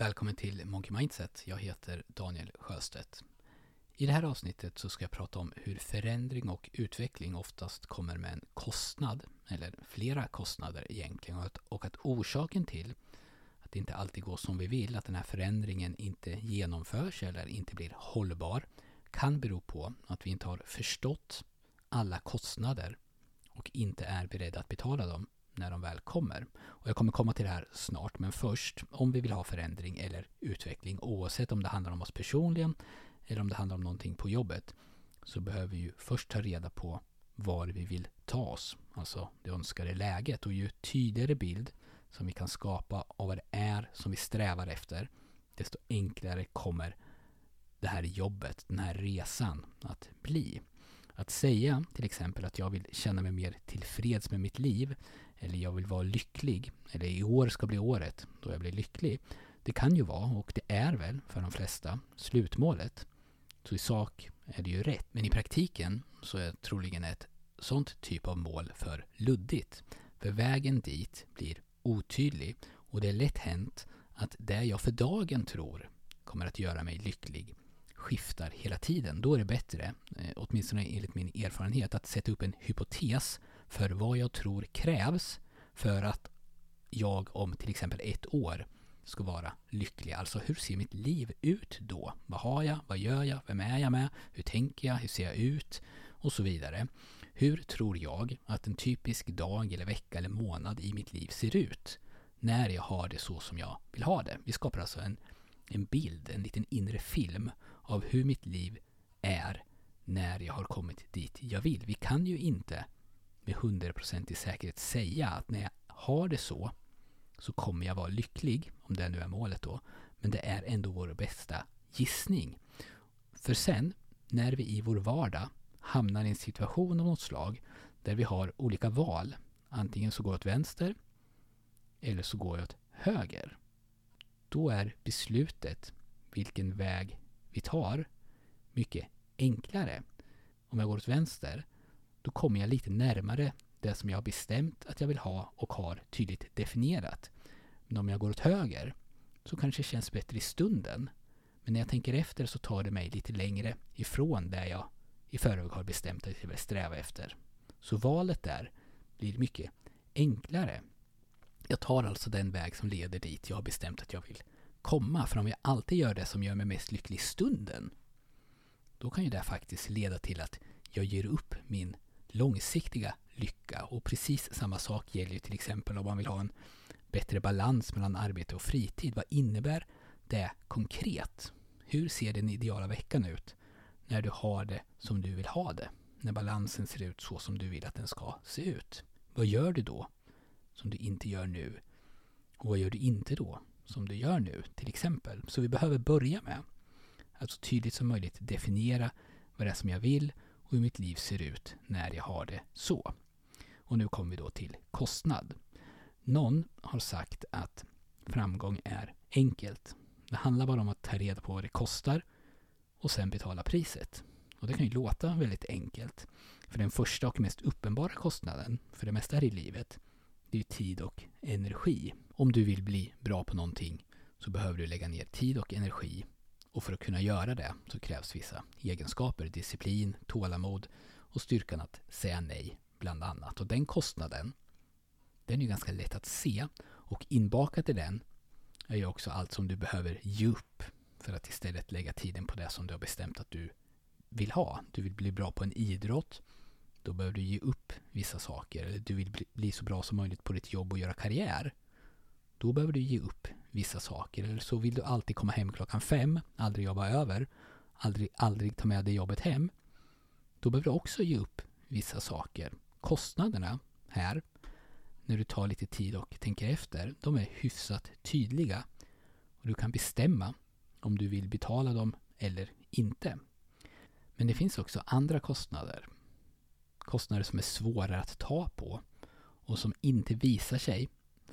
Välkommen till Monkey Mindset. Jag heter Daniel Sjöstedt. I det här avsnittet så ska jag prata om hur förändring och utveckling oftast kommer med en kostnad, eller flera kostnader egentligen, och att, och att orsaken till att det inte alltid går som vi vill, att den här förändringen inte genomförs eller inte blir hållbar, kan bero på att vi inte har förstått alla kostnader och inte är beredda att betala dem när de väl kommer. Och jag kommer komma till det här snart, men först, om vi vill ha förändring eller utveckling, oavsett om det handlar om oss personligen eller om det handlar om någonting på jobbet, så behöver vi ju först ta reda på var vi vill ta oss, alltså det önskade läget. Och ju tydligare bild som vi kan skapa av vad det är som vi strävar efter, desto enklare kommer det här jobbet, den här resan att bli. Att säga till exempel att jag vill känna mig mer tillfreds med mitt liv eller jag vill vara lycklig eller i år ska bli året då jag blir lycklig. Det kan ju vara, och det är väl för de flesta, slutmålet. Så i sak är det ju rätt. Men i praktiken så är troligen ett sånt typ av mål för luddigt. För vägen dit blir otydlig och det är lätt hänt att det jag för dagen tror kommer att göra mig lycklig skiftar hela tiden. Då är det bättre, eh, åtminstone enligt min erfarenhet, att sätta upp en hypotes för vad jag tror krävs för att jag om till exempel ett år ska vara lycklig. Alltså hur ser mitt liv ut då? Vad har jag? Vad gör jag? Vem är jag med? Hur tänker jag? Hur ser jag ut? Och så vidare. Hur tror jag att en typisk dag eller vecka eller månad i mitt liv ser ut? När jag har det så som jag vill ha det. Vi skapar alltså en, en bild, en liten inre film av hur mitt liv är när jag har kommit dit jag vill. Vi kan ju inte med hundraprocentig säkerhet säga att när jag har det så så kommer jag vara lycklig, om det nu är målet då. Men det är ändå vår bästa gissning. För sen, när vi i vår vardag hamnar i en situation av något slag där vi har olika val. Antingen så går jag åt vänster eller så går jag åt höger. Då är beslutet vilken väg vi tar mycket enklare. Om jag går åt vänster, då kommer jag lite närmare det som jag har bestämt att jag vill ha och har tydligt definierat. Men om jag går åt höger så kanske det känns bättre i stunden. Men när jag tänker efter så tar det mig lite längre ifrån det jag i förväg har bestämt att jag vill sträva efter. Så valet där blir mycket enklare. Jag tar alltså den väg som leder dit jag har bestämt att jag vill komma. För om jag alltid gör det som gör mig mest lycklig i stunden, då kan ju det faktiskt leda till att jag ger upp min långsiktiga lycka. Och precis samma sak gäller ju till exempel om man vill ha en bättre balans mellan arbete och fritid. Vad innebär det konkret? Hur ser den ideala veckan ut när du har det som du vill ha det? När balansen ser ut så som du vill att den ska se ut. Vad gör du då som du inte gör nu? Och vad gör du inte då som du gör nu till exempel? Så vi behöver börja med att så tydligt som möjligt definiera vad det är som jag vill och hur mitt liv ser ut när jag har det så. Och nu kommer vi då till kostnad. Någon har sagt att framgång är enkelt. Det handlar bara om att ta reda på vad det kostar och sen betala priset. Och det kan ju låta väldigt enkelt. För den första och mest uppenbara kostnaden för det mesta här i livet, det är tid och energi. Om du vill bli bra på någonting så behöver du lägga ner tid och energi. Och för att kunna göra det så krävs vissa egenskaper, disciplin, tålamod och styrkan att säga nej, bland annat. Och den kostnaden, den är ju ganska lätt att se. Och inbakat i den är ju också allt som du behöver ge upp för att istället lägga tiden på det som du har bestämt att du vill ha. Du vill bli bra på en idrott. Då behöver du ge upp vissa saker. Eller du vill bli så bra som möjligt på ditt jobb och göra karriär. Då behöver du ge upp vissa saker. Eller så vill du alltid komma hem klockan fem, aldrig jobba över, aldrig, aldrig ta med dig jobbet hem. Då behöver du också ge upp vissa saker. Kostnaderna här, när du tar lite tid och tänker efter, de är hyfsat tydliga. Och du kan bestämma om du vill betala dem eller inte. Men det finns också andra kostnader. Kostnader som är svårare att ta på och som inte visar sig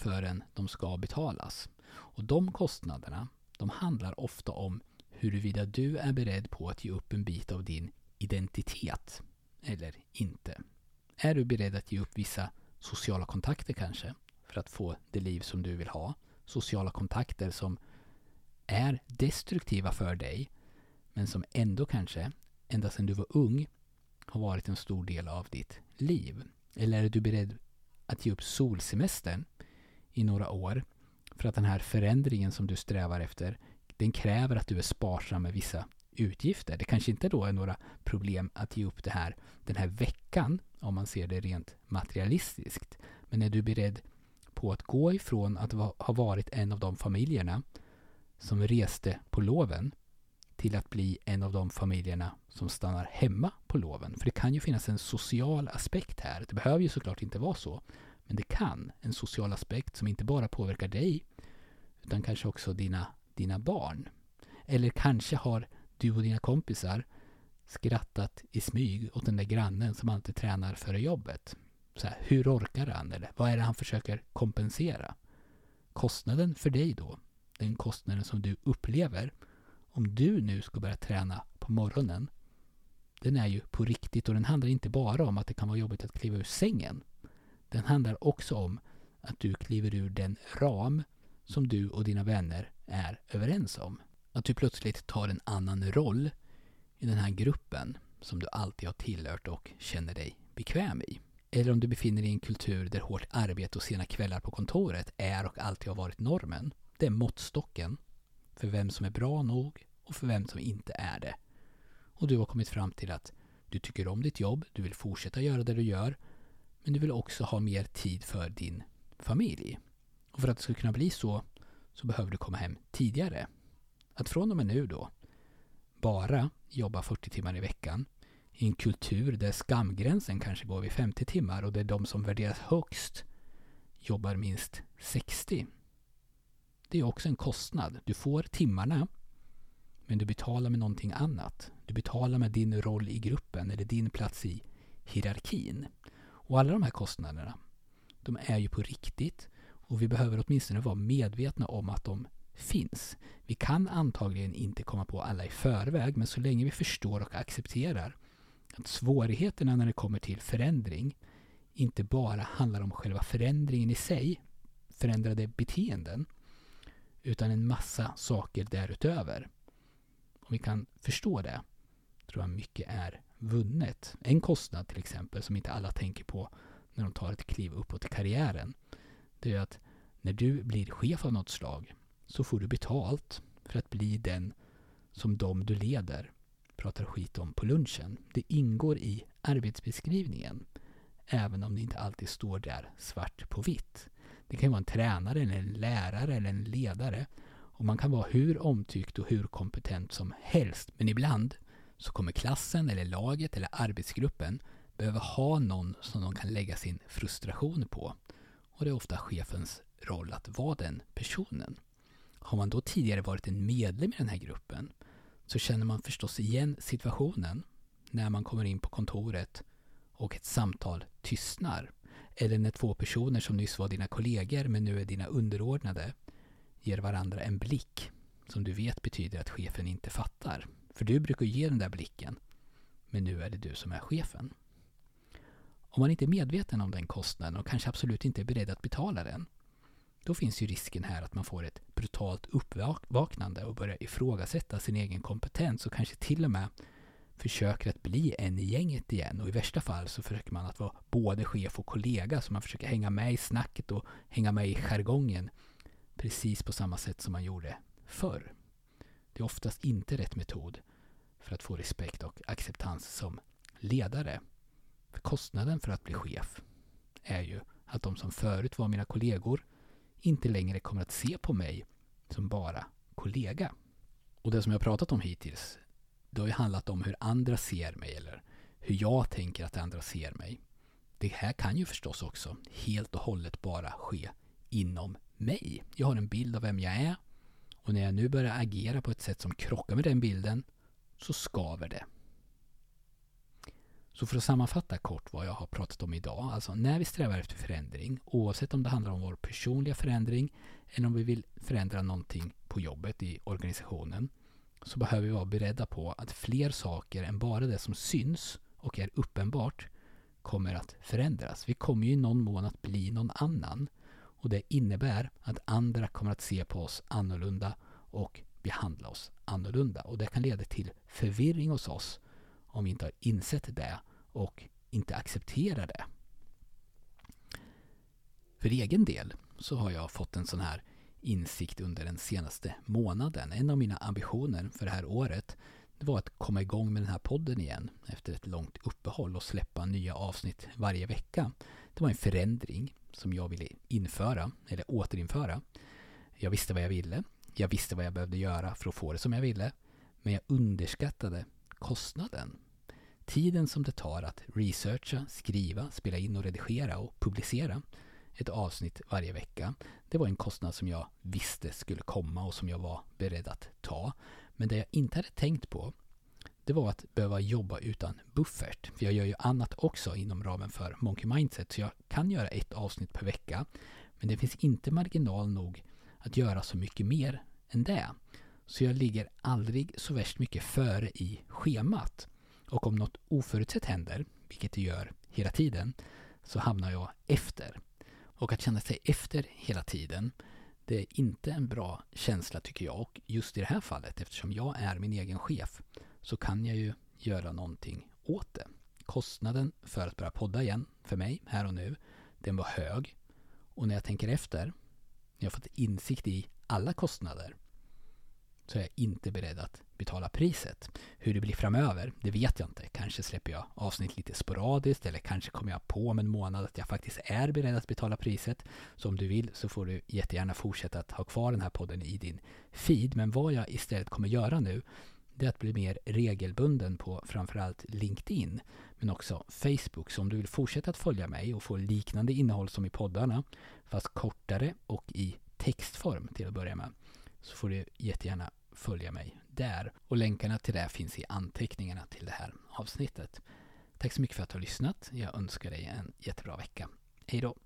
förrän de ska betalas. Och de kostnaderna, de handlar ofta om huruvida du är beredd på att ge upp en bit av din identitet eller inte. Är du beredd att ge upp vissa sociala kontakter kanske för att få det liv som du vill ha? Sociala kontakter som är destruktiva för dig men som ändå kanske, ända sedan du var ung, har varit en stor del av ditt liv? Eller är du beredd att ge upp solsemestern i några år för att den här förändringen som du strävar efter, den kräver att du är sparsam med vissa utgifter. Det kanske inte då är några problem att ge upp det här den här veckan, om man ser det rent materialistiskt. Men är du beredd på att gå ifrån att ha varit en av de familjerna som reste på loven till att bli en av de familjerna som stannar hemma på loven. För det kan ju finnas en social aspekt här. Det behöver ju såklart inte vara så. Men det kan. En social aspekt som inte bara påverkar dig utan kanske också dina, dina barn. Eller kanske har du och dina kompisar skrattat i smyg åt den där grannen som alltid tränar före jobbet. Så här, hur orkar han? Eller vad är det han försöker kompensera? Kostnaden för dig då, den kostnaden som du upplever om du nu ska börja träna på morgonen, den är ju på riktigt och den handlar inte bara om att det kan vara jobbigt att kliva ur sängen. Den handlar också om att du kliver ur den ram som du och dina vänner är överens om. Att du plötsligt tar en annan roll i den här gruppen som du alltid har tillhört och känner dig bekväm i. Eller om du befinner dig i en kultur där hårt arbete och sena kvällar på kontoret är och alltid har varit normen. Det är måttstocken för vem som är bra nog och för vem som inte är det. Och du har kommit fram till att du tycker om ditt jobb, du vill fortsätta göra det du gör, men du vill också ha mer tid för din familj. Och för att det ska kunna bli så, så behöver du komma hem tidigare. Att från och med nu då, bara jobba 40 timmar i veckan i en kultur där skamgränsen kanske går vid 50 timmar och där de som värderas högst jobbar minst 60. Det är också en kostnad. Du får timmarna men du betalar med någonting annat. Du betalar med din roll i gruppen eller din plats i hierarkin. Och alla de här kostnaderna, de är ju på riktigt och vi behöver åtminstone vara medvetna om att de finns. Vi kan antagligen inte komma på alla i förväg, men så länge vi förstår och accepterar att svårigheterna när det kommer till förändring inte bara handlar om själva förändringen i sig, förändrade beteenden, utan en massa saker därutöver. Om vi kan förstå det, tror jag mycket är vunnet. En kostnad till exempel, som inte alla tänker på när de tar ett kliv uppåt i karriären, det är att när du blir chef av något slag så får du betalt för att bli den som de du leder pratar skit om på lunchen. Det ingår i arbetsbeskrivningen, även om det inte alltid står där svart på vitt. Det kan vara en tränare, eller en lärare eller en ledare. Och man kan vara hur omtyckt och hur kompetent som helst. Men ibland så kommer klassen eller laget eller arbetsgruppen behöva ha någon som de kan lägga sin frustration på. Och det är ofta chefens roll att vara den personen. Har man då tidigare varit en medlem i den här gruppen så känner man förstås igen situationen när man kommer in på kontoret och ett samtal tystnar. Eller när två personer som nyss var dina kollegor men nu är dina underordnade ger varandra en blick som du vet betyder att chefen inte fattar. För du brukar ge den där blicken. Men nu är det du som är chefen. Om man inte är medveten om den kostnaden och kanske absolut inte är beredd att betala den då finns ju risken här att man får ett brutalt uppvaknande och börjar ifrågasätta sin egen kompetens och kanske till och med försöker att bli en i gänget igen. Och i värsta fall så försöker man att vara både chef och kollega så man försöker hänga med i snacket och hänga med i jargongen precis på samma sätt som man gjorde förr. Det är oftast inte rätt metod för att få respekt och acceptans som ledare. För kostnaden för att bli chef är ju att de som förut var mina kollegor inte längre kommer att se på mig som bara kollega. Och det som jag pratat om hittills, det har ju handlat om hur andra ser mig eller hur jag tänker att andra ser mig. Det här kan ju förstås också helt och hållet bara ske inom mig. Jag har en bild av vem jag är och när jag nu börjar agera på ett sätt som krockar med den bilden så skaver det. Så för att sammanfatta kort vad jag har pratat om idag. Alltså när vi strävar efter förändring, oavsett om det handlar om vår personliga förändring eller om vi vill förändra någonting på jobbet i organisationen, så behöver vi vara beredda på att fler saker än bara det som syns och är uppenbart kommer att förändras. Vi kommer ju i någon mån att bli någon annan. Och det innebär att andra kommer att se på oss annorlunda och behandla oss annorlunda. Och det kan leda till förvirring hos oss om vi inte har insett det och inte accepterar det. För egen del så har jag fått en sån här insikt under den senaste månaden. En av mina ambitioner för det här året det var att komma igång med den här podden igen efter ett långt uppehåll och släppa nya avsnitt varje vecka. Det var en förändring som jag ville införa, eller återinföra. Jag visste vad jag ville. Jag visste vad jag behövde göra för att få det som jag ville. Men jag underskattade kostnaden. Tiden som det tar att researcha, skriva, spela in och redigera och publicera ett avsnitt varje vecka. Det var en kostnad som jag visste skulle komma och som jag var beredd att ta. Men det jag inte hade tänkt på det var att behöva jobba utan buffert. För jag gör ju annat också inom ramen för Monkey Mindset. Så jag kan göra ett avsnitt per vecka. Men det finns inte marginal nog att göra så mycket mer än det. Så jag ligger aldrig så värst mycket före i schemat. Och om något oförutsett händer, vilket det gör hela tiden, så hamnar jag efter. Och att känna sig efter hela tiden, det är inte en bra känsla tycker jag. Och just i det här fallet, eftersom jag är min egen chef, så kan jag ju göra någonting åt det. Kostnaden för att börja podda igen, för mig, här och nu, den var hög. Och när jag tänker efter, när jag fått insikt i alla kostnader, så är jag inte beredd att betala priset. Hur det blir framöver, det vet jag inte. Kanske släpper jag avsnitt lite sporadiskt eller kanske kommer jag på om en månad att jag faktiskt är beredd att betala priset. Så om du vill så får du jättegärna fortsätta att ha kvar den här podden i din feed. Men vad jag istället kommer göra nu det är att bli mer regelbunden på framförallt LinkedIn men också Facebook. Så om du vill fortsätta att följa mig och få liknande innehåll som i poddarna fast kortare och i textform till att börja med så får du jättegärna följa mig där. Och länkarna till det finns i anteckningarna till det här avsnittet. Tack så mycket för att du har lyssnat. Jag önskar dig en jättebra vecka. Hej då!